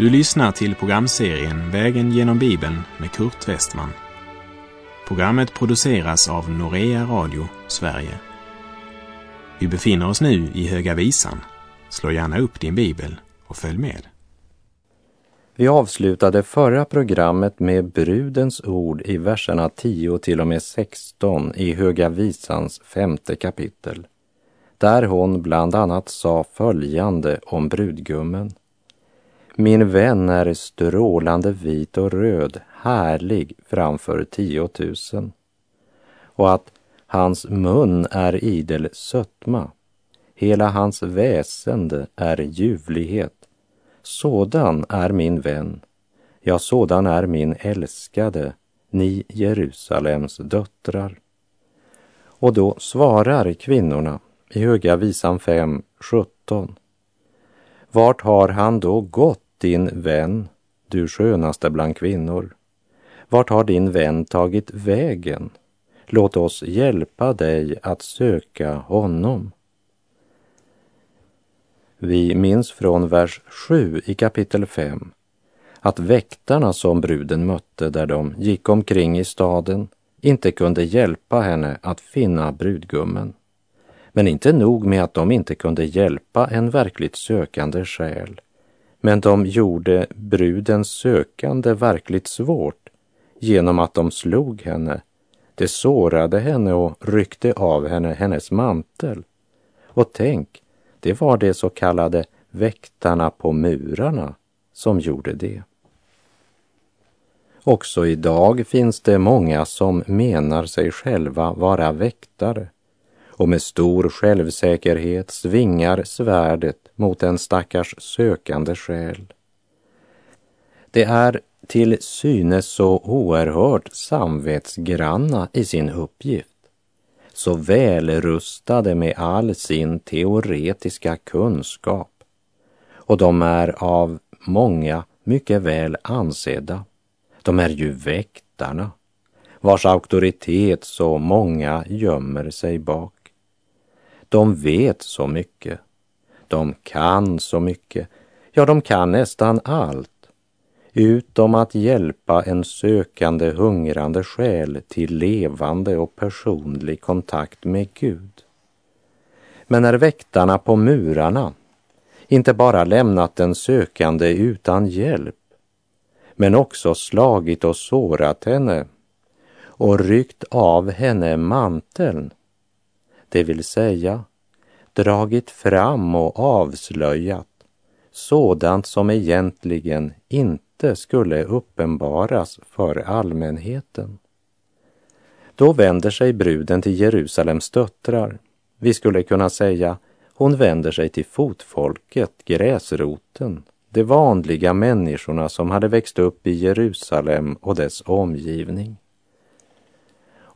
Du lyssnar till programserien Vägen genom Bibeln med Kurt Westman. Programmet produceras av Norea Radio Sverige. Vi befinner oss nu i Höga Visan. Slå gärna upp din bibel och följ med. Vi avslutade förra programmet med brudens ord i verserna 10 till och med 16 i Höga Visans femte kapitel. Där hon bland annat sa följande om brudgummen. Min vän är strålande vit och röd, härlig framför tiotusen. Och att hans mun är idel sötma, hela hans väsende är ljuvlighet. Sådan är min vän, ja, sådan är min älskade, ni Jerusalems döttrar. Och då svarar kvinnorna i Höga visan 5, 17. Vart har han då gått, din vän, du skönaste bland kvinnor? Vart har din vän tagit vägen? Låt oss hjälpa dig att söka honom. Vi minns från vers 7 i kapitel 5 att väktarna som bruden mötte där de gick omkring i staden inte kunde hjälpa henne att finna brudgummen. Men inte nog med att de inte kunde hjälpa en verkligt sökande själ, men de gjorde brudens sökande verkligt svårt genom att de slog henne, de sårade henne och ryckte av henne hennes mantel. Och tänk, det var de så kallade väktarna på murarna som gjorde det. Också idag finns det många som menar sig själva vara väktare och med stor självsäkerhet svingar svärdet mot en stackars sökande själ. Det är till synes så oerhört samvetsgranna i sin uppgift, så välrustade med all sin teoretiska kunskap och de är av många mycket väl ansedda. De är ju väktarna, vars auktoritet så många gömmer sig bak. De vet så mycket. De kan så mycket. Ja, de kan nästan allt. Utom att hjälpa en sökande, hungrande själ till levande och personlig kontakt med Gud. Men när väktarna på murarna inte bara lämnat den sökande utan hjälp, men också slagit och sårat henne och ryckt av henne manteln det vill säga dragit fram och avslöjat sådant som egentligen inte skulle uppenbaras för allmänheten. Då vänder sig bruden till Jerusalems döttrar. Vi skulle kunna säga hon vänder sig till fotfolket, gräsroten, de vanliga människorna som hade växt upp i Jerusalem och dess omgivning.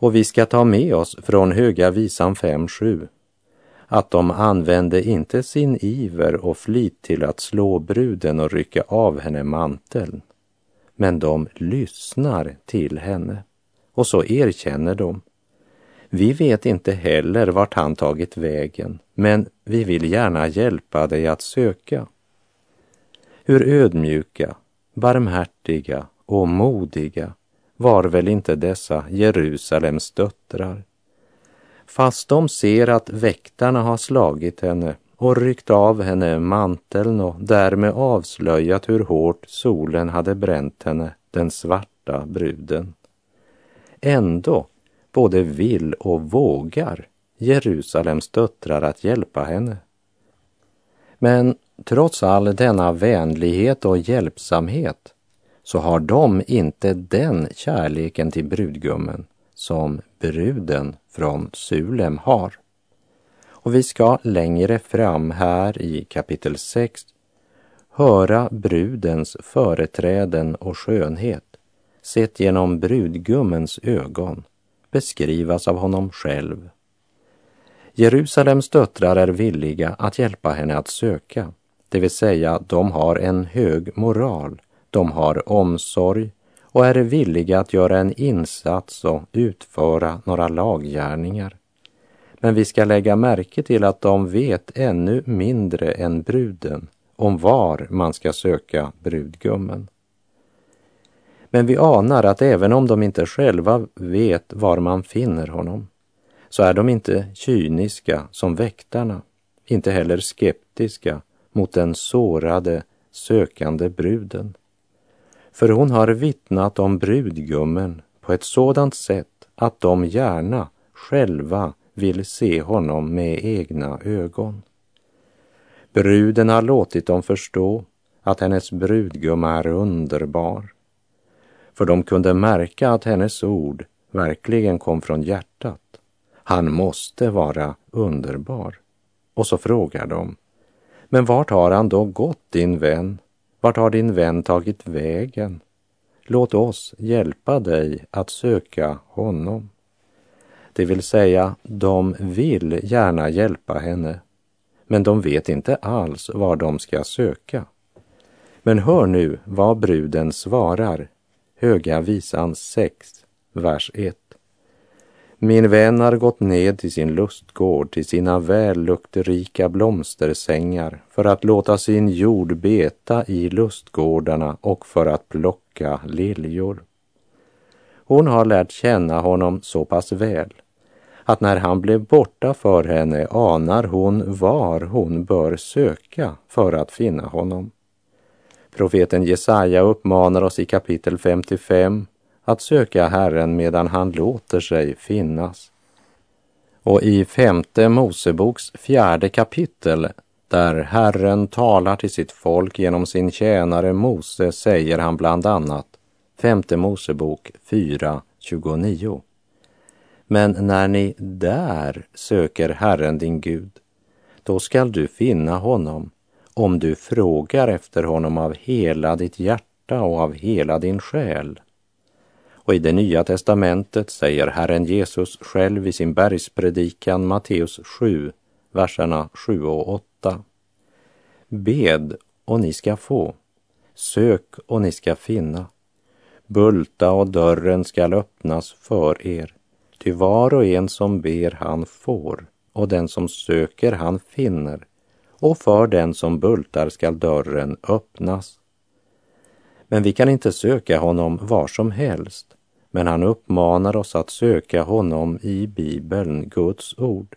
Och vi ska ta med oss från Höga visan 5.7 att de använde inte sin iver och flit till att slå bruden och rycka av henne manteln. Men de lyssnar till henne och så erkänner de. Vi vet inte heller vart han tagit vägen, men vi vill gärna hjälpa dig att söka. Hur ödmjuka, barmhärtiga och modiga var väl inte dessa Jerusalems döttrar? Fast de ser att väktarna har slagit henne och ryckt av henne manteln och därmed avslöjat hur hårt solen hade bränt henne, den svarta bruden. Ändå både vill och vågar Jerusalems döttrar att hjälpa henne. Men trots all denna vänlighet och hjälpsamhet så har de inte den kärleken till brudgummen som bruden från Sulem har. Och vi ska längre fram här i kapitel 6 höra brudens företräden och skönhet sett genom brudgummens ögon beskrivas av honom själv. Jerusalems döttrar är villiga att hjälpa henne att söka, det vill säga de har en hög moral de har omsorg och är villiga att göra en insats och utföra några laggärningar. Men vi ska lägga märke till att de vet ännu mindre än bruden om var man ska söka brudgummen. Men vi anar att även om de inte själva vet var man finner honom, så är de inte kyniska som väktarna, inte heller skeptiska mot den sårade, sökande bruden. För hon har vittnat om brudgummen på ett sådant sätt att de gärna själva vill se honom med egna ögon. Bruden har låtit dem förstå att hennes brudgum är underbar. För de kunde märka att hennes ord verkligen kom från hjärtat. Han måste vara underbar. Och så frågar de, men vart har han då gått din vän? Vart har din vän tagit vägen? Låt oss hjälpa dig att söka honom. Det vill säga, de vill gärna hjälpa henne, men de vet inte alls var de ska söka. Men hör nu vad bruden svarar, Höga visan 6, vers 1. Min vän har gått ned till sin lustgård, till sina vällukterika blomstersängar för att låta sin jord beta i lustgårdarna och för att plocka liljor. Hon har lärt känna honom så pass väl att när han blev borta för henne anar hon var hon bör söka för att finna honom. Profeten Jesaja uppmanar oss i kapitel 55 att söka Herren medan han låter sig finnas. Och i femte Moseboks fjärde kapitel, där Herren talar till sitt folk genom sin tjänare Mose, säger han bland annat, femte Mosebok 4.29. Men när ni där söker Herren din Gud, då skall du finna honom om du frågar efter honom av hela ditt hjärta och av hela din själ. Och i det nya testamentet säger Herren Jesus själv i sin bergspredikan Matteus 7, verserna 7 och 8. Bed och ni ska få, sök och ni ska finna, bulta och dörren skall öppnas för er. Ty var och en som ber han får, och den som söker han finner, och för den som bultar skall dörren öppnas. Men vi kan inte söka honom var som helst, men han uppmanar oss att söka honom i Bibeln, Guds ord.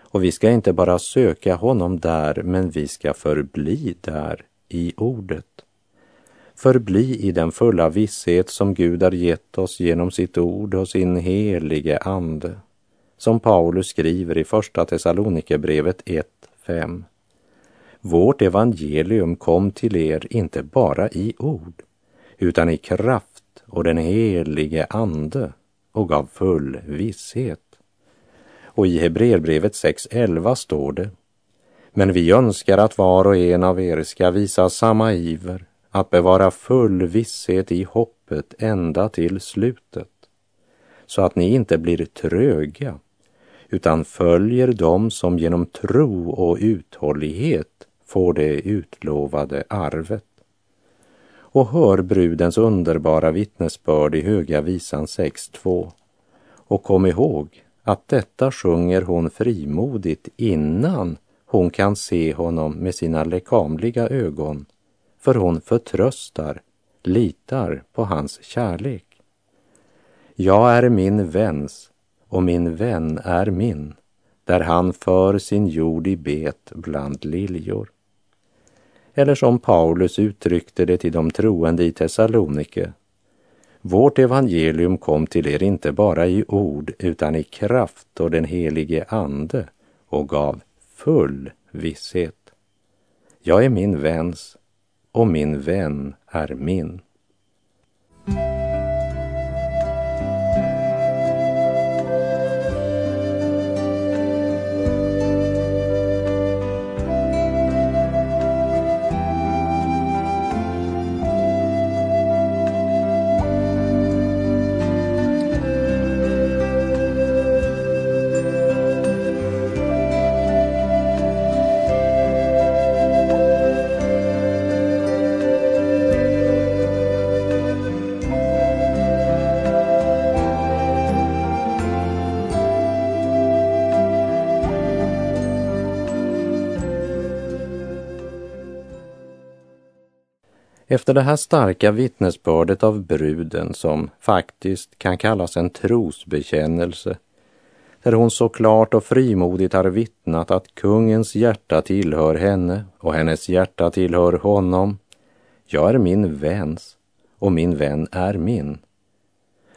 Och vi ska inte bara söka honom där, men vi ska förbli där i ordet. Förbli i den fulla visshet som Gud har gett oss genom sitt ord och sin helige Ande. Som Paulus skriver i Första Thessalonikerbrevet 1.5. Vårt evangelium kom till er inte bara i ord, utan i kraft och den helige Ande och gav full visshet. Och i Hebreerbrevet 6.11 står det Men vi önskar att var och en av er ska visa samma iver att bevara full visshet i hoppet ända till slutet, så att ni inte blir tröga, utan följer dem som genom tro och uthållighet får det utlovade arvet. Och hör brudens underbara vittnesbörd i Höga visan 6.2. Och kom ihåg att detta sjunger hon frimodigt innan hon kan se honom med sina lekamliga ögon för hon förtröstar, litar på hans kärlek. Jag är min väns och min vän är min, där han för sin jord i bet bland liljor. Eller som Paulus uttryckte det till de troende i Thessalonike. Vårt evangelium kom till er inte bara i ord utan i kraft och den helige Ande och gav full visshet. Jag är min väns och min vän är min. Efter det här starka vittnesbördet av bruden som faktiskt kan kallas en trosbekännelse där hon så klart och frimodigt har vittnat att kungens hjärta tillhör henne och hennes hjärta tillhör honom. Jag är min väns och min vän är min.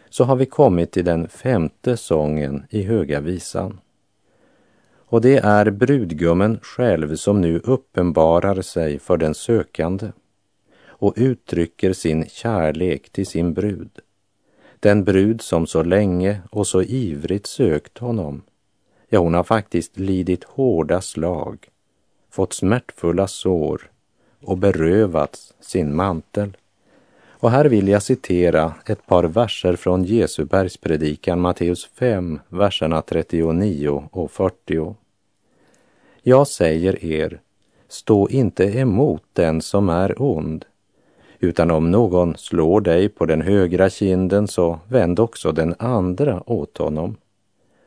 Så har vi kommit till den femte sången i Höga visan. Och det är brudgummen själv som nu uppenbarar sig för den sökande och uttrycker sin kärlek till sin brud. Den brud som så länge och så ivrigt sökt honom. Ja, hon har faktiskt lidit hårda slag, fått smärtfulla sår och berövats sin mantel. Och här vill jag citera ett par verser från Jesu bergspredikan Matteus 5, verserna 39 och 40. Jag säger er, stå inte emot den som är ond, utan om någon slår dig på den högra kinden så vänd också den andra åt honom.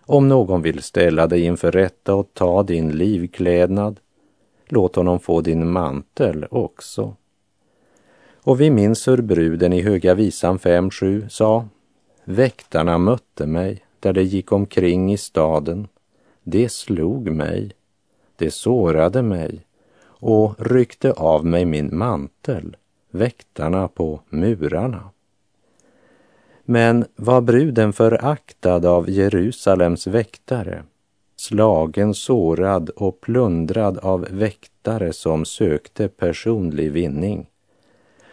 Om någon vill ställa dig inför rätta och ta din livklädnad, låt honom få din mantel också. Och vi minns hur bruden i Höga visan 5.7 sa Väktarna mötte mig där de gick omkring i staden. Det slog mig, det sårade mig och ryckte av mig min mantel väktarna på murarna. Men var bruden föraktad av Jerusalems väktare, slagen, sårad och plundrad av väktare som sökte personlig vinning,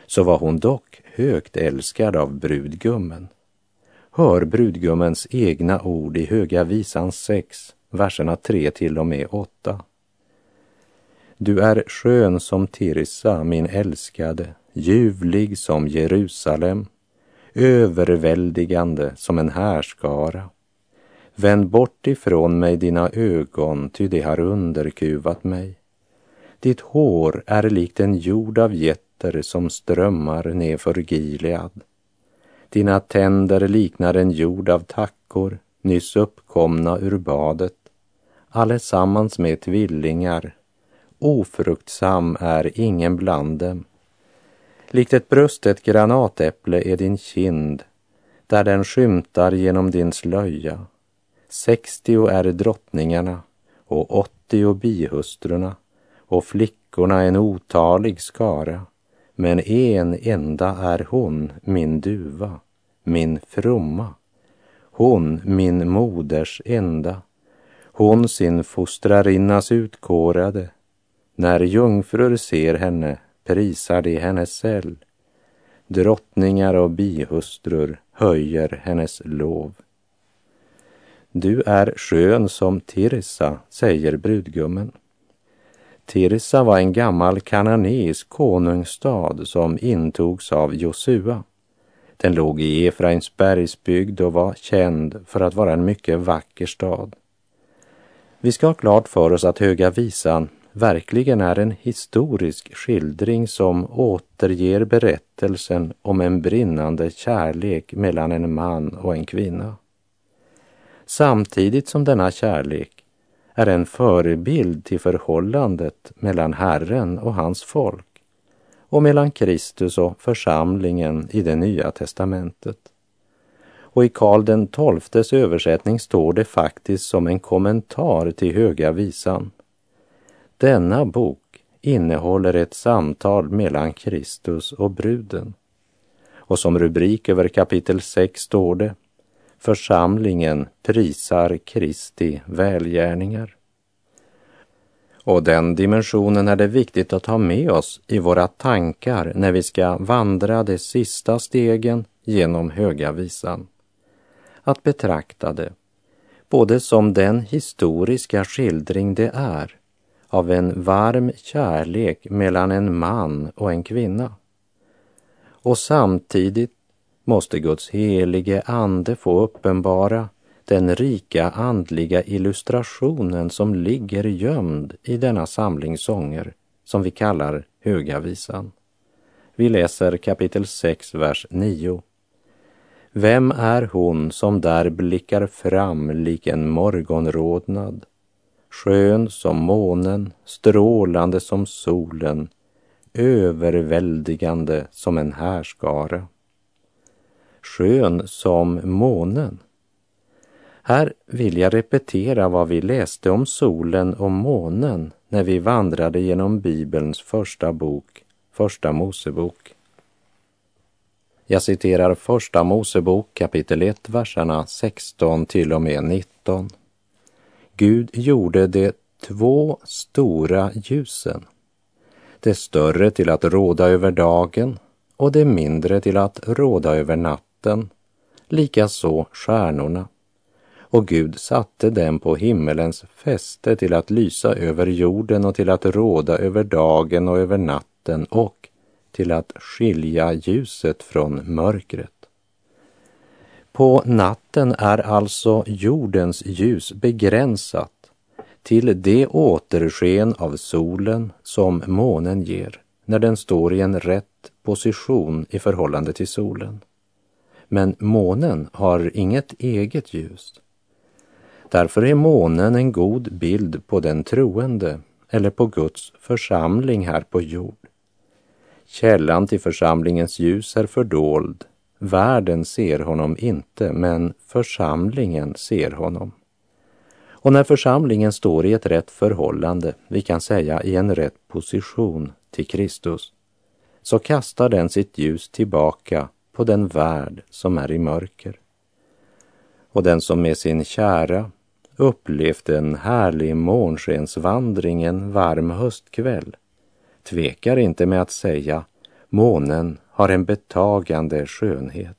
så var hon dock högt älskad av brudgummen. Hör brudgummens egna ord i Höga visan 6, verserna 3 till och med 8. Du är skön som Tirsa, min älskade, ljuvlig som Jerusalem, överväldigande som en härskara. Vänd bort ifrån mig dina ögon, ty de har underkuvat mig. Ditt hår är likt en jord av getter som strömmar nedför Gilead. Dina tänder liknar en jord av tackor, nyss uppkomna ur badet, allesammans med tvillingar. Ofruktsam är ingen bland dem Likt ett brustet granatäpple är din kind, där den skymtar genom din slöja. Sextio är drottningarna och åttio bihustrurna och flickorna en otalig skara. Men en enda är hon, min duva, min fromma. Hon, min moders enda. Hon sin fostrarinnas utkårade. När jungfrur ser henne prisar de hennes cell. Drottningar och bihustrur höjer hennes lov. Du är skön som Tirsa, säger brudgummen. Tirsa var en gammal kananeisk konungsstad som intogs av Josua. Den låg i Efraims bergsbygd och var känd för att vara en mycket vacker stad. Vi ska ha klart för oss att Höga visan verkligen är en historisk skildring som återger berättelsen om en brinnande kärlek mellan en man och en kvinna. Samtidigt som denna kärlek är en förebild till förhållandet mellan Herren och hans folk och mellan Kristus och församlingen i det nya testamentet. Och i Karl den XIIs översättning står det faktiskt som en kommentar till Höga visan denna bok innehåller ett samtal mellan Kristus och bruden. Och som rubrik över kapitel 6 står det Församlingen prisar Kristi välgärningar. Och den dimensionen är det viktigt att ha med oss i våra tankar när vi ska vandra de sista stegen genom Höga visan. Att betrakta det både som den historiska skildring det är av en varm kärlek mellan en man och en kvinna. Och samtidigt måste Guds helige ande få uppenbara den rika andliga illustrationen som ligger gömd i denna samling sånger som vi kallar Höga visan. Vi läser kapitel 6, vers 9. Vem är hon som där blickar fram lik en morgonrodnad skön som månen, strålande som solen, överväldigande som en härskara. Skön som månen. Här vill jag repetera vad vi läste om solen och månen när vi vandrade genom Bibelns första bok, Första Mosebok. Jag citerar Första Mosebok kapitel 1, verserna 16 till och med 19. Gud gjorde de två stora ljusen, det större till att råda över dagen och det mindre till att råda över natten, likaså stjärnorna. Och Gud satte dem på himmelens fäste till att lysa över jorden och till att råda över dagen och över natten och till att skilja ljuset från mörkret. På natten är alltså jordens ljus begränsat till det återsken av solen som månen ger när den står i en rätt position i förhållande till solen. Men månen har inget eget ljus. Därför är månen en god bild på den troende eller på Guds församling här på jord. Källan till församlingens ljus är fördold. Världen ser honom inte, men församlingen ser honom. Och när församlingen står i ett rätt förhållande, vi kan säga i en rätt position till Kristus, så kastar den sitt ljus tillbaka på den värld som är i mörker. Och den som med sin kära upplevt en härlig månskensvandring en varm höstkväll tvekar inte med att säga månen har en betagande skönhet.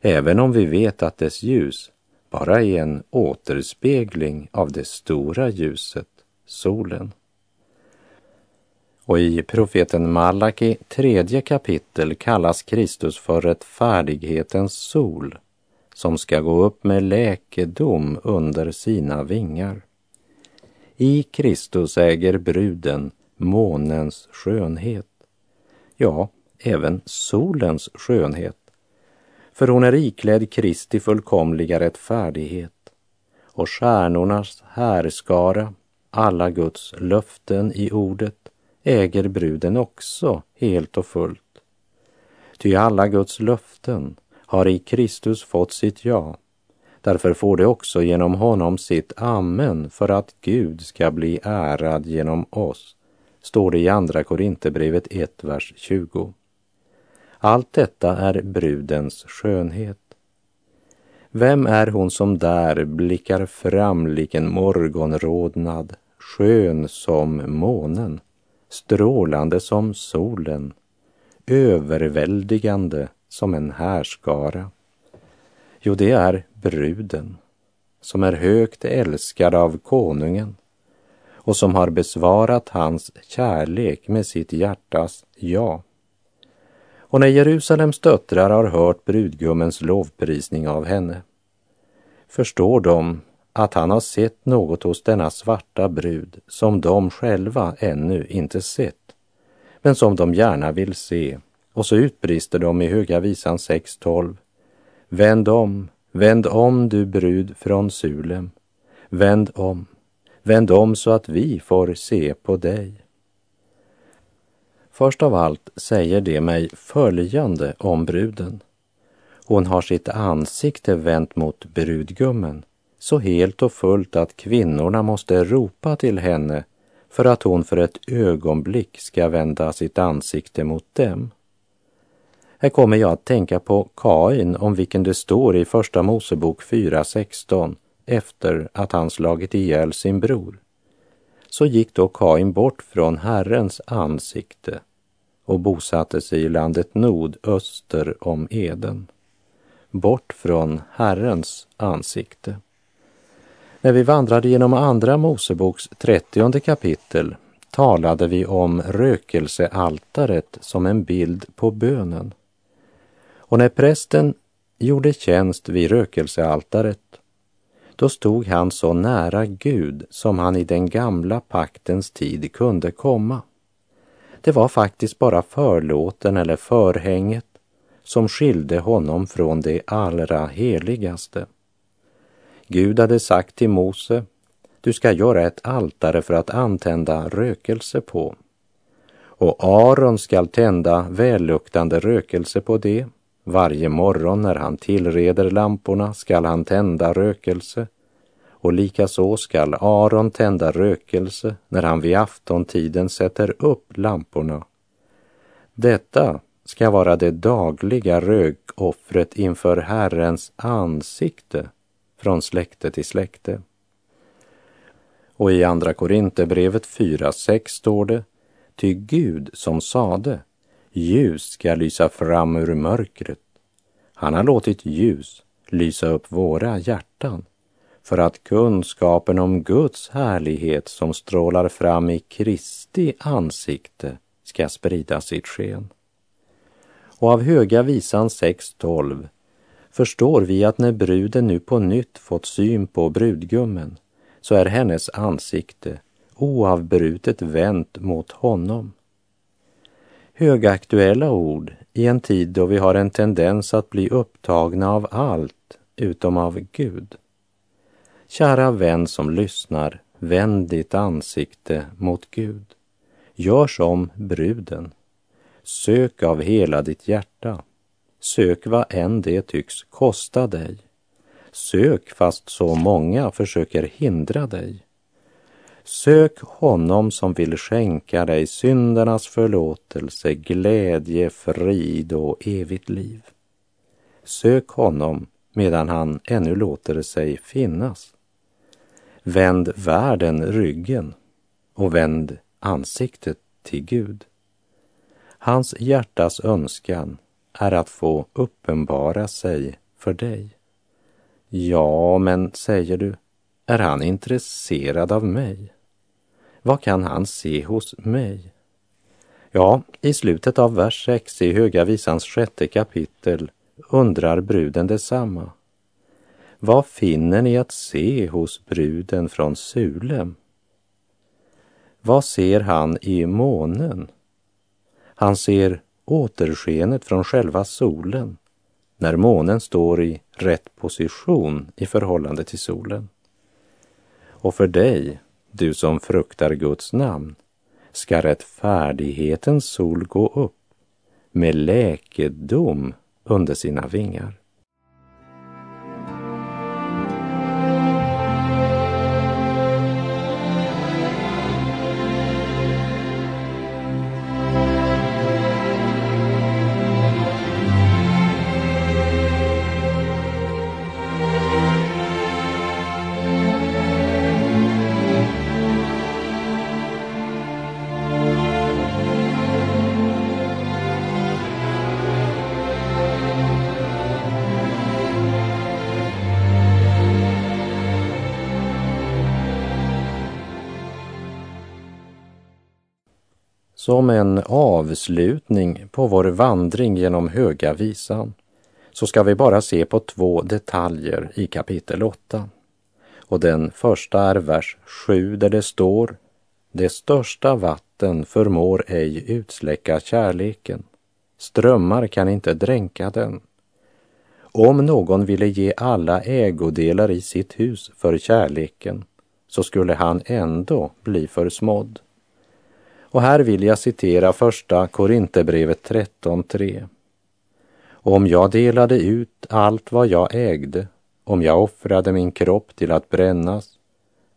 Även om vi vet att dess ljus bara är en återspegling av det stora ljuset, solen. Och i profeten Malaki tredje kapitel kallas Kristus för rättfärdighetens sol som ska gå upp med läkedom under sina vingar. I Kristus äger bruden månens skönhet. Ja, även solens skönhet. För hon är iklädd Kristi fullkomliga rättfärdighet och stjärnornas härskara, alla Guds löften i ordet, äger bruden också helt och fullt. Ty alla Guds löften har i Kristus fått sitt ja. Därför får det också genom honom sitt amen för att Gud ska bli ärad genom oss står det i Andra Korinthierbrevet 1, vers 20. Allt detta är brudens skönhet. Vem är hon som där blickar fram lik en morgonrodnad, skön som månen, strålande som solen, överväldigande som en härskara? Jo, det är bruden, som är högt älskad av konungen, och som har besvarat hans kärlek med sitt hjärtas ja. Och när Jerusalems döttrar har hört brudgummens lovprisning av henne förstår de att han har sett något hos denna svarta brud som de själva ännu inte sett, men som de gärna vill se. Och så utbrister de i Höga visan 6.12. Vänd om, vänd om du brud från Sulem, vänd om, Vänd om så att vi får se på dig. Först av allt säger det mig följande om bruden. Hon har sitt ansikte vänt mot brudgummen så helt och fullt att kvinnorna måste ropa till henne för att hon för ett ögonblick ska vända sitt ansikte mot dem. Här kommer jag att tänka på Kain om vilken det står i Första Mosebok 4.16 efter att han slagit ihjäl sin bror. Så gick då Kain bort från Herrens ansikte och bosatte sig i landet Nod öster om Eden. Bort från Herrens ansikte. När vi vandrade genom Andra Moseboks trettionde kapitel talade vi om rökelsealtaret som en bild på bönen. Och när prästen gjorde tjänst vid rökelsealtaret då stod han så nära Gud som han i den gamla paktens tid kunde komma. Det var faktiskt bara förlåten eller förhänget som skilde honom från det allra heligaste. Gud hade sagt till Mose, du ska göra ett altare för att antända rökelse på. Och Aron skall tända välluktande rökelse på det. Varje morgon när han tillreder lamporna skall han tända rökelse och likaså skall Aron tända rökelse när han vid aftontiden sätter upp lamporna. Detta ska vara det dagliga rökoffret inför Herrens ansikte från släkte till släkte. Och i Andra Korinthierbrevet 4.6 står det Ty Gud som sade ljus ska lysa fram ur mörkret. Han har låtit ljus lysa upp våra hjärtan för att kunskapen om Guds härlighet som strålar fram i Kristi ansikte ska sprida sitt sken. Och av Höga visan 6.12 förstår vi att när bruden nu på nytt fått syn på brudgummen så är hennes ansikte oavbrutet vänt mot honom. Högaktuella ord i en tid då vi har en tendens att bli upptagna av allt utom av Gud. Kära vän som lyssnar, vänd ditt ansikte mot Gud. Gör som bruden. Sök av hela ditt hjärta. Sök vad än det tycks kosta dig. Sök fast så många försöker hindra dig. Sök honom som vill skänka dig syndernas förlåtelse, glädje, frid och evigt liv. Sök honom medan han ännu låter sig finnas. Vänd världen ryggen och vänd ansiktet till Gud. Hans hjärtas önskan är att få uppenbara sig för dig. Ja, men säger du, är han intresserad av mig? Vad kan han se hos mig? Ja, i slutet av vers 6 i Höga Visans sjätte kapitel undrar bruden detsamma. Vad finner ni att se hos bruden från Sulem? Vad ser han i månen? Han ser återskenet från själva solen när månen står i rätt position i förhållande till solen. Och för dig, du som fruktar Guds namn, ska rättfärdighetens sol gå upp med läkedom under sina vingar. Som en avslutning på vår vandring genom Höga visan så ska vi bara se på två detaljer i kapitel 8. Och den första är vers 7 där det står Det största vatten förmår ej utsläcka kärleken. Strömmar kan inte dränka den. Om någon ville ge alla ägodelar i sitt hus för kärleken så skulle han ändå bli försmådd. Och här vill jag citera första Korinthierbrevet 13.3. Om jag delade ut allt vad jag ägde, om jag offrade min kropp till att brännas,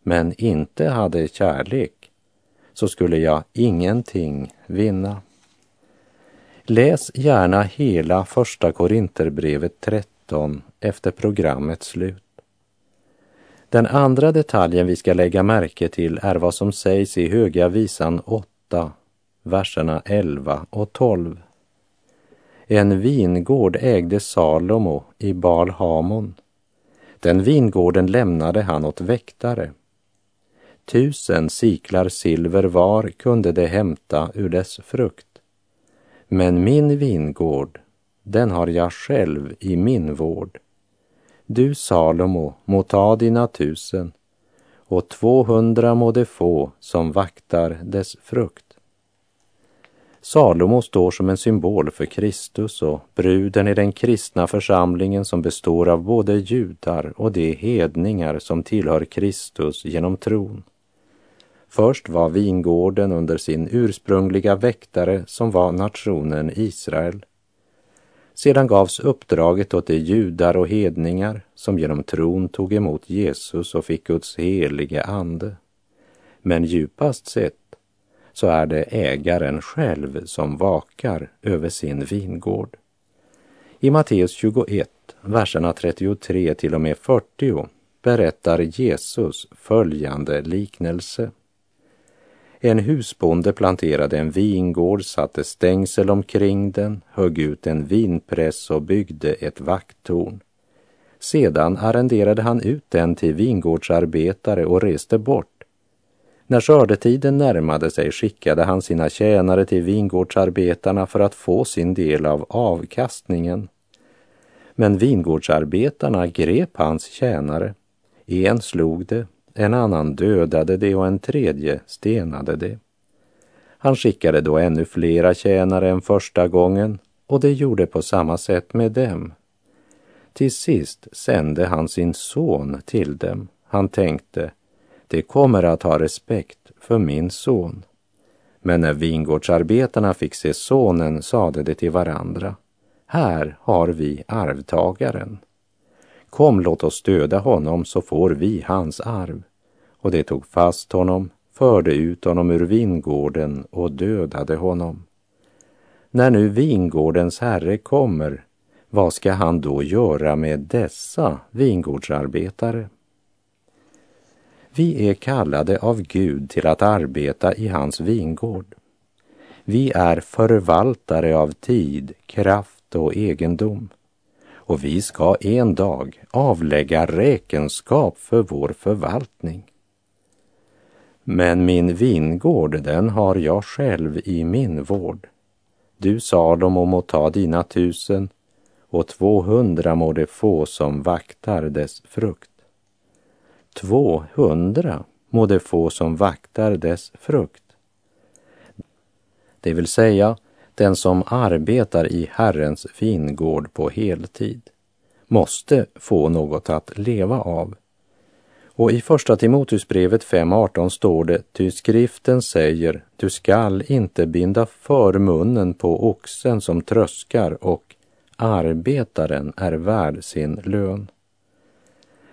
men inte hade kärlek, så skulle jag ingenting vinna. Läs gärna hela första Korinterbrevet 13 efter programmets slut. Den andra detaljen vi ska lägga märke till är vad som sägs i Höga visan 8 8, verserna 11 och 12. En vingård ägde Salomo i Bal Hamon. Den vingården lämnade han åt väktare. Tusen siklar silver var kunde de hämta ur dess frukt. Men min vingård, den har jag själv i min vård. Du Salomo må ta dina tusen och tvåhundra må de få som vaktar dess frukt. Salomo står som en symbol för Kristus och bruden i den kristna församlingen som består av både judar och de hedningar som tillhör Kristus genom tron. Först var vingården under sin ursprungliga väktare som var nationen Israel. Sedan gavs uppdraget åt de judar och hedningar som genom tron tog emot Jesus och fick Guds helige ande. Men djupast sett så är det ägaren själv som vakar över sin vingård. I Matteus 21, verserna 33 till och med 40 berättar Jesus följande liknelse. En husbonde planterade en vingård, satte stängsel omkring den, högg ut en vinpress och byggde ett vakttorn. Sedan arrenderade han ut den till vingårdsarbetare och reste bort. När skördetiden närmade sig skickade han sina tjänare till vingårdsarbetarna för att få sin del av avkastningen. Men vingårdsarbetarna grep hans tjänare. En slog det, en annan dödade det och en tredje stenade det. Han skickade då ännu flera tjänare än första gången och det gjorde på samma sätt med dem. Till sist sände han sin son till dem. Han tänkte, det kommer att ha respekt för min son. Men när vingårdsarbetarna fick se sonen sade de till varandra, här har vi arvtagaren. Kom, låt oss döda honom så får vi hans arv. Och de tog fast honom, förde ut honom ur vingården och dödade honom. När nu vingårdens herre kommer, vad ska han då göra med dessa vingårdsarbetare? Vi är kallade av Gud till att arbeta i hans vingård. Vi är förvaltare av tid, kraft och egendom och vi ska en dag avlägga räkenskap för vår förvaltning. Men min vingård, den har jag själv i min vård. Du sa dem om att ta dina tusen och tvåhundra må det få som vaktar dess frukt. Tvåhundra må det få som vaktar dess frukt. Det vill säga, den som arbetar i Herrens vingård på heltid måste få något att leva av. Och i Första Timoteusbrevet 5.18 står det, ty skriften säger, du skall inte binda för munnen på oxen som tröskar och arbetaren är värd sin lön.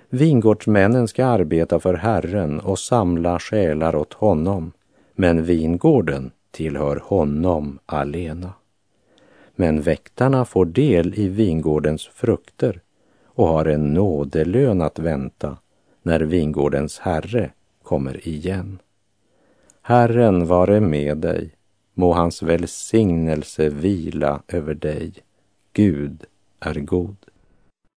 Vingårdsmännen ska arbeta för Herren och samla själar åt honom, men vingården tillhör honom alena. Men väktarna får del i vingårdens frukter och har en nådelön att vänta när vingårdens herre kommer igen. Herren vare med dig, må hans välsignelse vila över dig. Gud är god.